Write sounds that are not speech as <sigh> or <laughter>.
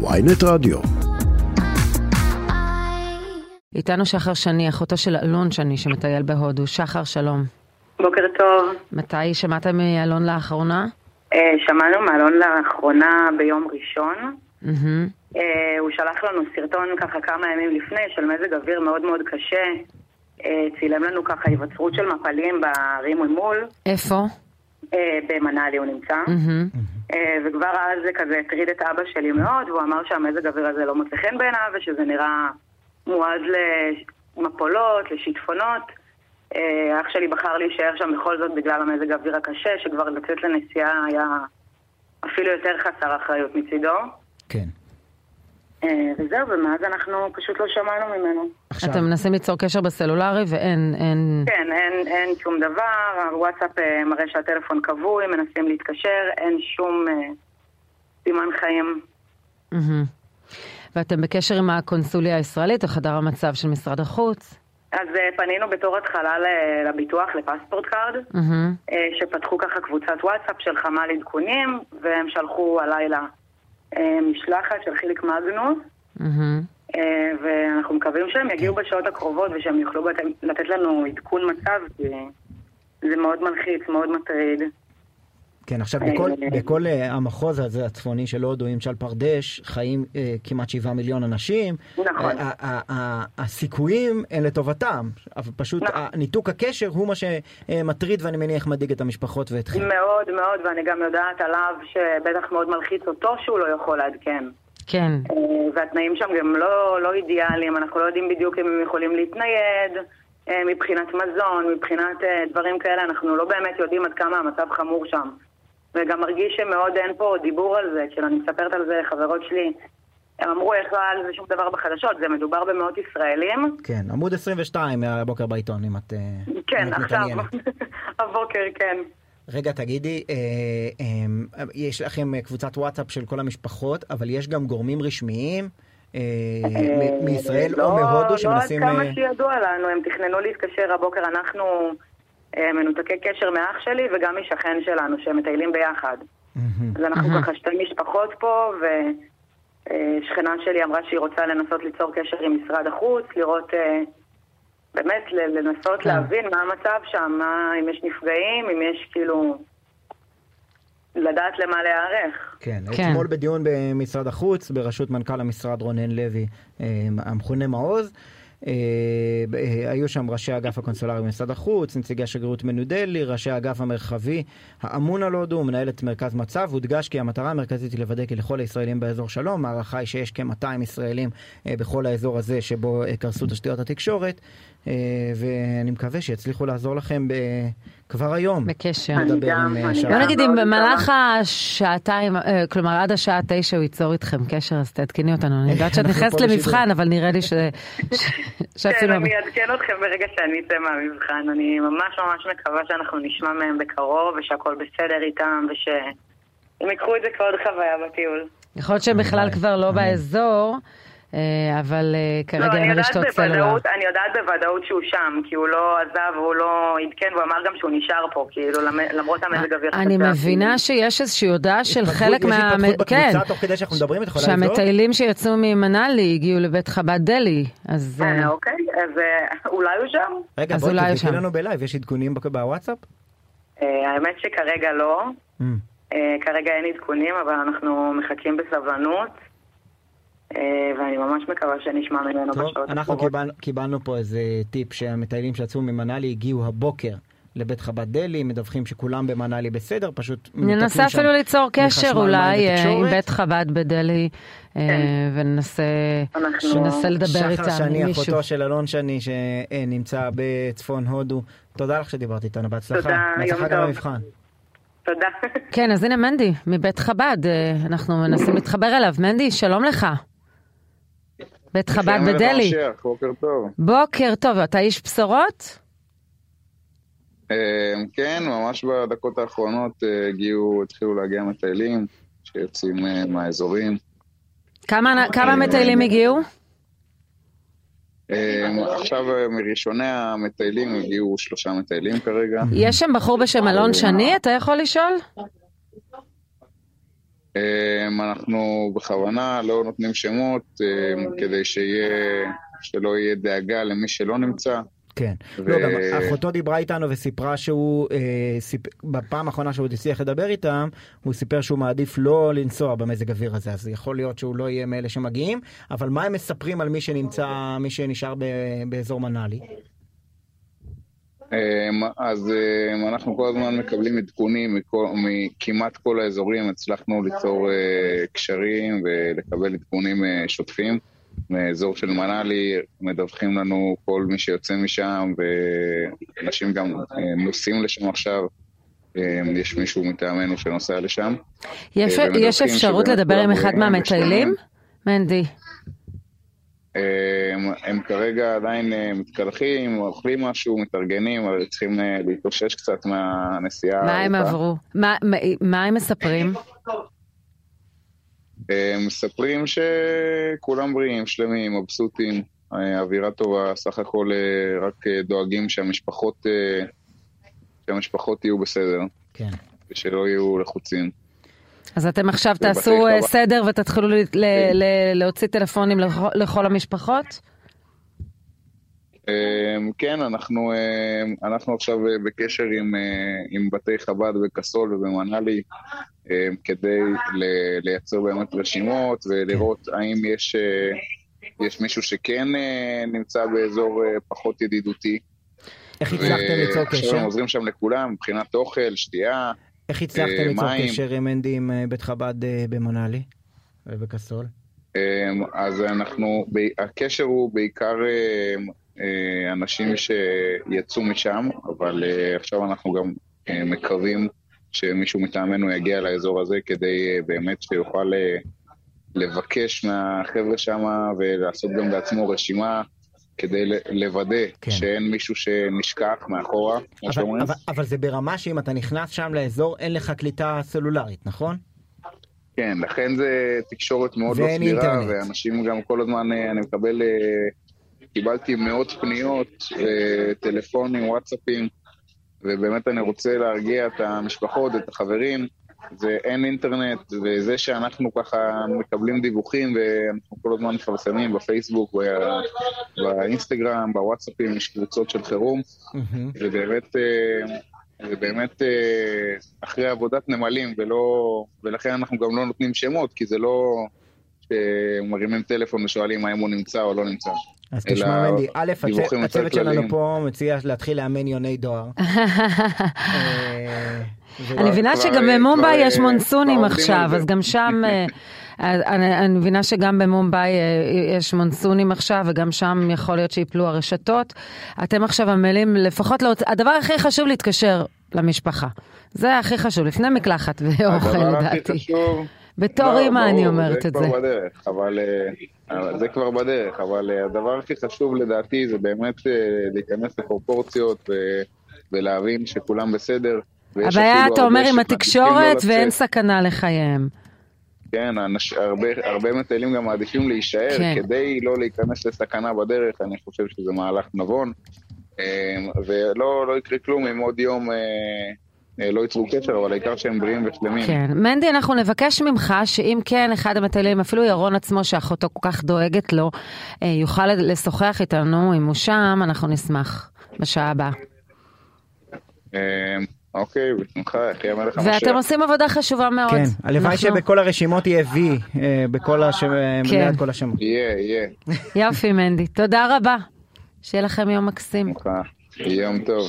ויינט רדיו. איתנו שחר שני, אחותו של אלון שני שמטייל בהודו. שחר, שלום. בוקר טוב. מתי שמעת מאלון לאחרונה? אה, שמענו מאלון לאחרונה ביום ראשון. אה, הוא שלח לנו סרטון ככה כמה ימים לפני של מזג אוויר מאוד מאוד קשה. אה, צילם לנו ככה היווצרות של מפלים בערים ממול. איפה? במנאלי הוא נמצא. מהמם. אה, וכבר אז זה כזה הטריד את אבא שלי מאוד, והוא אמר שהמזג אוויר הזה לא מוצא חן בעיניו, ושזה נראה מועד למפולות, לשיטפונות. אה, אח שלי בחר להישאר שם בכל זאת בגלל המזג האוויר הקשה, שכבר לצאת לנסיעה היה אפילו יותר חסר אחריות מצידו. כן. אה, וזהו, ומאז אנחנו פשוט לא שמענו ממנו. עכשיו, אתם מנסים ליצור קשר בסלולרי ואין, אין... כן, אין, אין שום דבר, הוואטסאפ אה, מראה שהטלפון כבוי, מנסים להתקשר, אין שום אה, סימן חיים. מהמם. ואתם בקשר עם הקונסוליה הישראלית או חדר המצב של משרד החוץ? אז אה, פנינו בתור התחלה לביטוח, לפספורט קארד. אה, שפתחו ככה קבוצת וואטסאפ של חמ"ל עדכונים, והם שלחו הלילה משלחת של חיליק מגנוס, מהמם. אה, ואנחנו מקווים שהם יגיעו בשעות הקרובות ושהם יוכלו לתת לנו עדכון מצב, כי זה מאוד מלחיץ, מאוד מטריד. כן, עכשיו בכל, אה, בכל אה, המחוז הזה הצפוני של הודו, עם צ'ל פרדש, חיים אה, כמעט שבעה מיליון אנשים. נכון. ה- ה- ה- הסיכויים הם לטובתם, אבל פשוט נכון. ניתוק הקשר הוא מה שמטריד ואני מניח מדאיג את המשפחות ואתכם. מאוד מאוד, ואני גם יודעת עליו שבטח מאוד מלחיץ אותו שהוא לא יכול לעדכן. כן. אה, והתנאים שם גם לא, לא אידיאליים, אנחנו לא יודעים בדיוק אם הם יכולים להתנייד, אה, מבחינת מזון, מבחינת אה, דברים כאלה, אנחנו לא באמת יודעים עד כמה המצב חמור שם. וגם מרגיש שמאוד אין פה דיבור על זה, כשאני מספרת על זה לחברות שלי, הם אמרו, איך לא היה על זה שום דבר בחדשות, זה מדובר במאות ישראלים. כן, עמוד 22 מהבוקר בעיתון, אם את, אה, אם כן, את עכשיו. <laughs> הבוקר, כן. רגע, תגידי, אה, אה, יש לכם קבוצת וואטסאפ של כל המשפחות, אבל יש גם גורמים רשמיים אה, מישראל או לא- מהודו שמנסים... לא עד כמה שידוע לנו, הם תכננו להתקשר הבוקר, אנחנו מנותקי קשר מאח שלי וגם משכן שלנו, שהם מטיילים ביחד. אז אנחנו. ככה שתי משפחות פה, ושכנה שלי אמרה שהיא רוצה לנסות ליצור קשר עם משרד החוץ, לראות, באמת, ל- לנסות כן. להבין מה המצב שם, מה, אם יש נפגעים, אם יש כאילו... לדעת למה להיערך. כן, כן. אתמול בדיון במשרד החוץ, בראשות מנכ"ל המשרד רונן לוי, אה, המכונה מעוז, אה, אה, היו שם ראשי האגף הקונסולרי במשרד החוץ, נציגי השגרירות מניו דלהי, ראשי האגף המרחבי האמון על הודו, מנהלת מרכז מצב, הודגש כי המטרה המרכזית היא לוודא כי לכל הישראלים באזור שלום, ההערכה היא שיש כ-200 ישראלים בכל האזור הזה שבו קרסו תשתיות התקשורת, ואני מקווה שיצליחו לעזור לכם ב- כבר היום. בקשר. אני גם, אה, אני. בוא גם נגיד אם במהלך השעתיים, אה, כלומר עד השעה תשע הוא ייצור איתכם קשר, אז תעדכני אותנו. אני יודעת שאת <laughs> נכנסת למבחן, אבל נראה לי ש... <laughs> כן, שעשינו... אני אעדכן אתכם ברגע שאני אצא מהמבחן. אני ממש ממש מקווה שאנחנו נשמע מהם בקרוב, ושהכול בסדר איתם, ושהם ייקחו את זה כעוד חוויה בטיול. יכול להיות שהם בכלל. כבר לא. באזור, אה, אבל אה, לא, כרגע אני אין יודעת רשתות סלולר. אני יודעת בוודאות שהוא שם, כי הוא לא עזב, הוא לא עדכן, והוא אמר גם שהוא נשאר פה, כאילו, למ- למרות המזג אוויר. אני. מבינה שיש איזושהי הודעה של חלק יש מה... התפתחות כן, בקבוצה תוך כדי שאנחנו מדברים, את יכולה לבדוק? שהמטיילים שיצאו ממנאלי הגיעו לבית חב"ד דלי, אז... אה, אה, אוקיי, אז אה, אולי הוא שם? רגע, אז בואי תבדקי שם. לנו בלייב, יש עדכונים בוואטסאפ? אה, האמת שכרגע לא. Mm. אה, כרגע אין עדכונים, אבל אנחנו מחכים בסבלנות. אה, ואני ממש מקווה שנשמע ממנו טוב, בשעות אנחנו הקרובות. קיבל, קיבלנו פה איזה טיפ שהמטיילים שיצאו ממנאלי הגיעו הבוקר לבית חב"ד דלי, מדווחים שכולם במנאלי בסדר, פשוט מנותקים ננסה אפילו ליצור קשר אולי אה, עם ותקשורת. בית חב"ד בדלי, אה, כן. וננסה אנחנו- לדבר שחר איתם, שני, עם מישהו. אחותו של אלון שני שנמצא בצפון הודו. תודה לך שדיברת איתנו, בהצלחה. תודה, בהצלחה יום גם טוב. במבחן. תודה. כן, אז הנה מנדי, מבית חב"ד, אנחנו מנסים להתחבר אליו. מנדי, שלום לך. בית חב"ד שלום בדלי. למשיח, בוקר טוב. בוקר טוב, אתה איש בשורות? אה, כן, ממש בדקות האחרונות אה, הגיעו, התחילו להגיע מטיילים שיוצאים אה, מהאזורים. כמה כמה מטיילים הגיעו? עכשיו מראשוני המטיילים הגיעו שלושה מטיילים כרגע. יש שם בחור בשם אלון שני, אתה יכול לשאול? אמ, אנחנו בכוונה לא נותנים שמות אמ, כדי שיהיה, שלא יהיה דאגה למי שלא נמצא. כן. ו... לא, גם אחותו דיברה איתנו וסיפרה שהוא, אה, סיפ... בפעם האחרונה שהוא הצליח לדבר איתם, הוא סיפר שהוא מעדיף לא לנסוע במזג אוויר הזה, אז יכול להיות שהוא לא יהיה מאלה שמגיעים, אבל מה הם מספרים על מי שנמצא, מי שנשאר ב... באזור מנאלי? אמ, אז אמ, אנחנו כל הזמן מקבלים עדכונים מכמעט כל האזורים, הצלחנו ליצור אה, קשרים ולקבל עדכונים אה, שוטפים. מאזור של מנאלי, מדווחים לנו כל מי שיוצא משם, ואנשים גם אה, נוסעים לשם עכשיו. יש מישהו מטעמנו שנוסע לשם. יש, יש אפשרות לדבר עם אחד מהמטיילים? מנדי. הם, הם כרגע עדיין אה, מתקלחים, אוכלים משהו, מתארגנים, אבל צריכים אה, להתאושש קצת מהנסיעה. מה הם עברו? מה, מה, מה הם מספרים? הם מספרים שכולם בריאים, שלמים, מבסוטים, אה, אווירה טובה, סך הכל רק דואגים שהמשפחות, שהמשפחות יהיו בסדר. כן. ושלא יהיו לחוצים. אז אתם עכשיו תעשו אה, סדר ותתחילו להוציא טלפונים לכל המשפחות? אמ, כן, אנחנו, אמ, אנחנו עכשיו אה, בקשר עם, אה, עם בתי חב"ד בקסול ובמנאלי אמ, כדי לייצר באמת רשימות ולראות האם יש, יש מישהו שכן נמצא באזור פחות ידידותי. איך הצלחתם ליצור קשר? עכשיו הם עוזרים שם לכולם מבחינת אוכל, שתייה. איך הצלחתם אה, ליצור קשר עם אנדי עם אה, בית חב"ד אה, במונאלי ובקסול? אז אנחנו, הקשר הוא בעיקר אנשים שיצאו משם, אבל עכשיו אנחנו גם מקווים שמישהו מטעמנו יגיע לאזור הזה כדי באמת שיוכל לבקש מהחבר'ה שם ולעשות גם בעצמו רשימה כדי לוודא כן. שאין מישהו שנשכח מאחורה, כמו שאומרים. אבל, אבל זה ברמה שאם אתה נכנס שם לאזור, אין לך קליטה סלולרית, נכון? כן, לכן זה תקשורת מאוד לא סבירה, אינטרנט. ואנשים גם כל הזמן, אה, אני מקבל, אה, קיבלתי מאות פניות, אה, טלפונים, וואטסאפים, ובאמת אני רוצה להרגיע את המשפחות, את החברים, זה אין אינטרנט, וזה שאנחנו ככה מקבלים דיווחים ואנחנו כל הזמן מפרסמים בפייסבוק, באינסטגרם, בוואטסאפים, יש קבוצות של חירום, ובאמת, אה, ובאמת אה, אחרי עבודת נמלים, ולא, ולכן אנחנו גם לא נותנים שמות, כי זה לא שמרימים טלפון ושואלים האם הוא נמצא או לא נמצא. אז תשמע מנדי, א', הצוות שלנו פה מציע להתחיל לאמן יוני דואר. <laughs> אה, אני מבינה שגם במומביי יש אה, מונסונים עכשיו, אז גם שם, <laughs> אה, אני מבינה שגם במומביי יש מונסונים עכשיו, וגם שם יכול להיות שיפלו הרשתות. אתם עכשיו עמלים לפחות, הדבר הכי חשוב להתקשר למשפחה. זה הכי חשוב, לפני מקלחת ואוכל לדעתי. בתור לא, אימא אני אומרת את זה. זה כבר בדרך, אבל אה, זה כבר בדרך, אבל אה, הדבר הכי חשוב לדעתי זה באמת אה, להיכנס לפרופורציות ולהבין שכולם בסדר. הבעיה, אתה אומר, עם התקשורת לא ואין סכנה לחייהם. כן, אנש, הרבה, הרבה מטיילים גם מעדיפים להישאר כן. כדי לא להיכנס לסכנה בדרך, אני חושב שזה מהלך נבון. ולא לא יקרה כלום אם עוד יום לא ייצרו קשר, אבל העיקר שהם בריאים ושלמים. כן. מנדי, אנחנו נבקש ממך שאם כן, אחד המטיילים, אפילו ירון עצמו, שאחותו כל כך דואגת לו, אה, יוכל לשוחח איתנו, אם הוא שם, אנחנו נשמח בשעה הבאה. אה, אוקיי, בשמחה, יחי המלך המשיח. ואתם עושים עבודה חשובה מאוד. כן, הלוואי שבכל הרשימות יהיה וי, בכל השמות, כן. כל השמות. יהיה, יהיה. יופי, מנדי. תודה רבה. שיהיה לכם יום מקסים. יום טוב.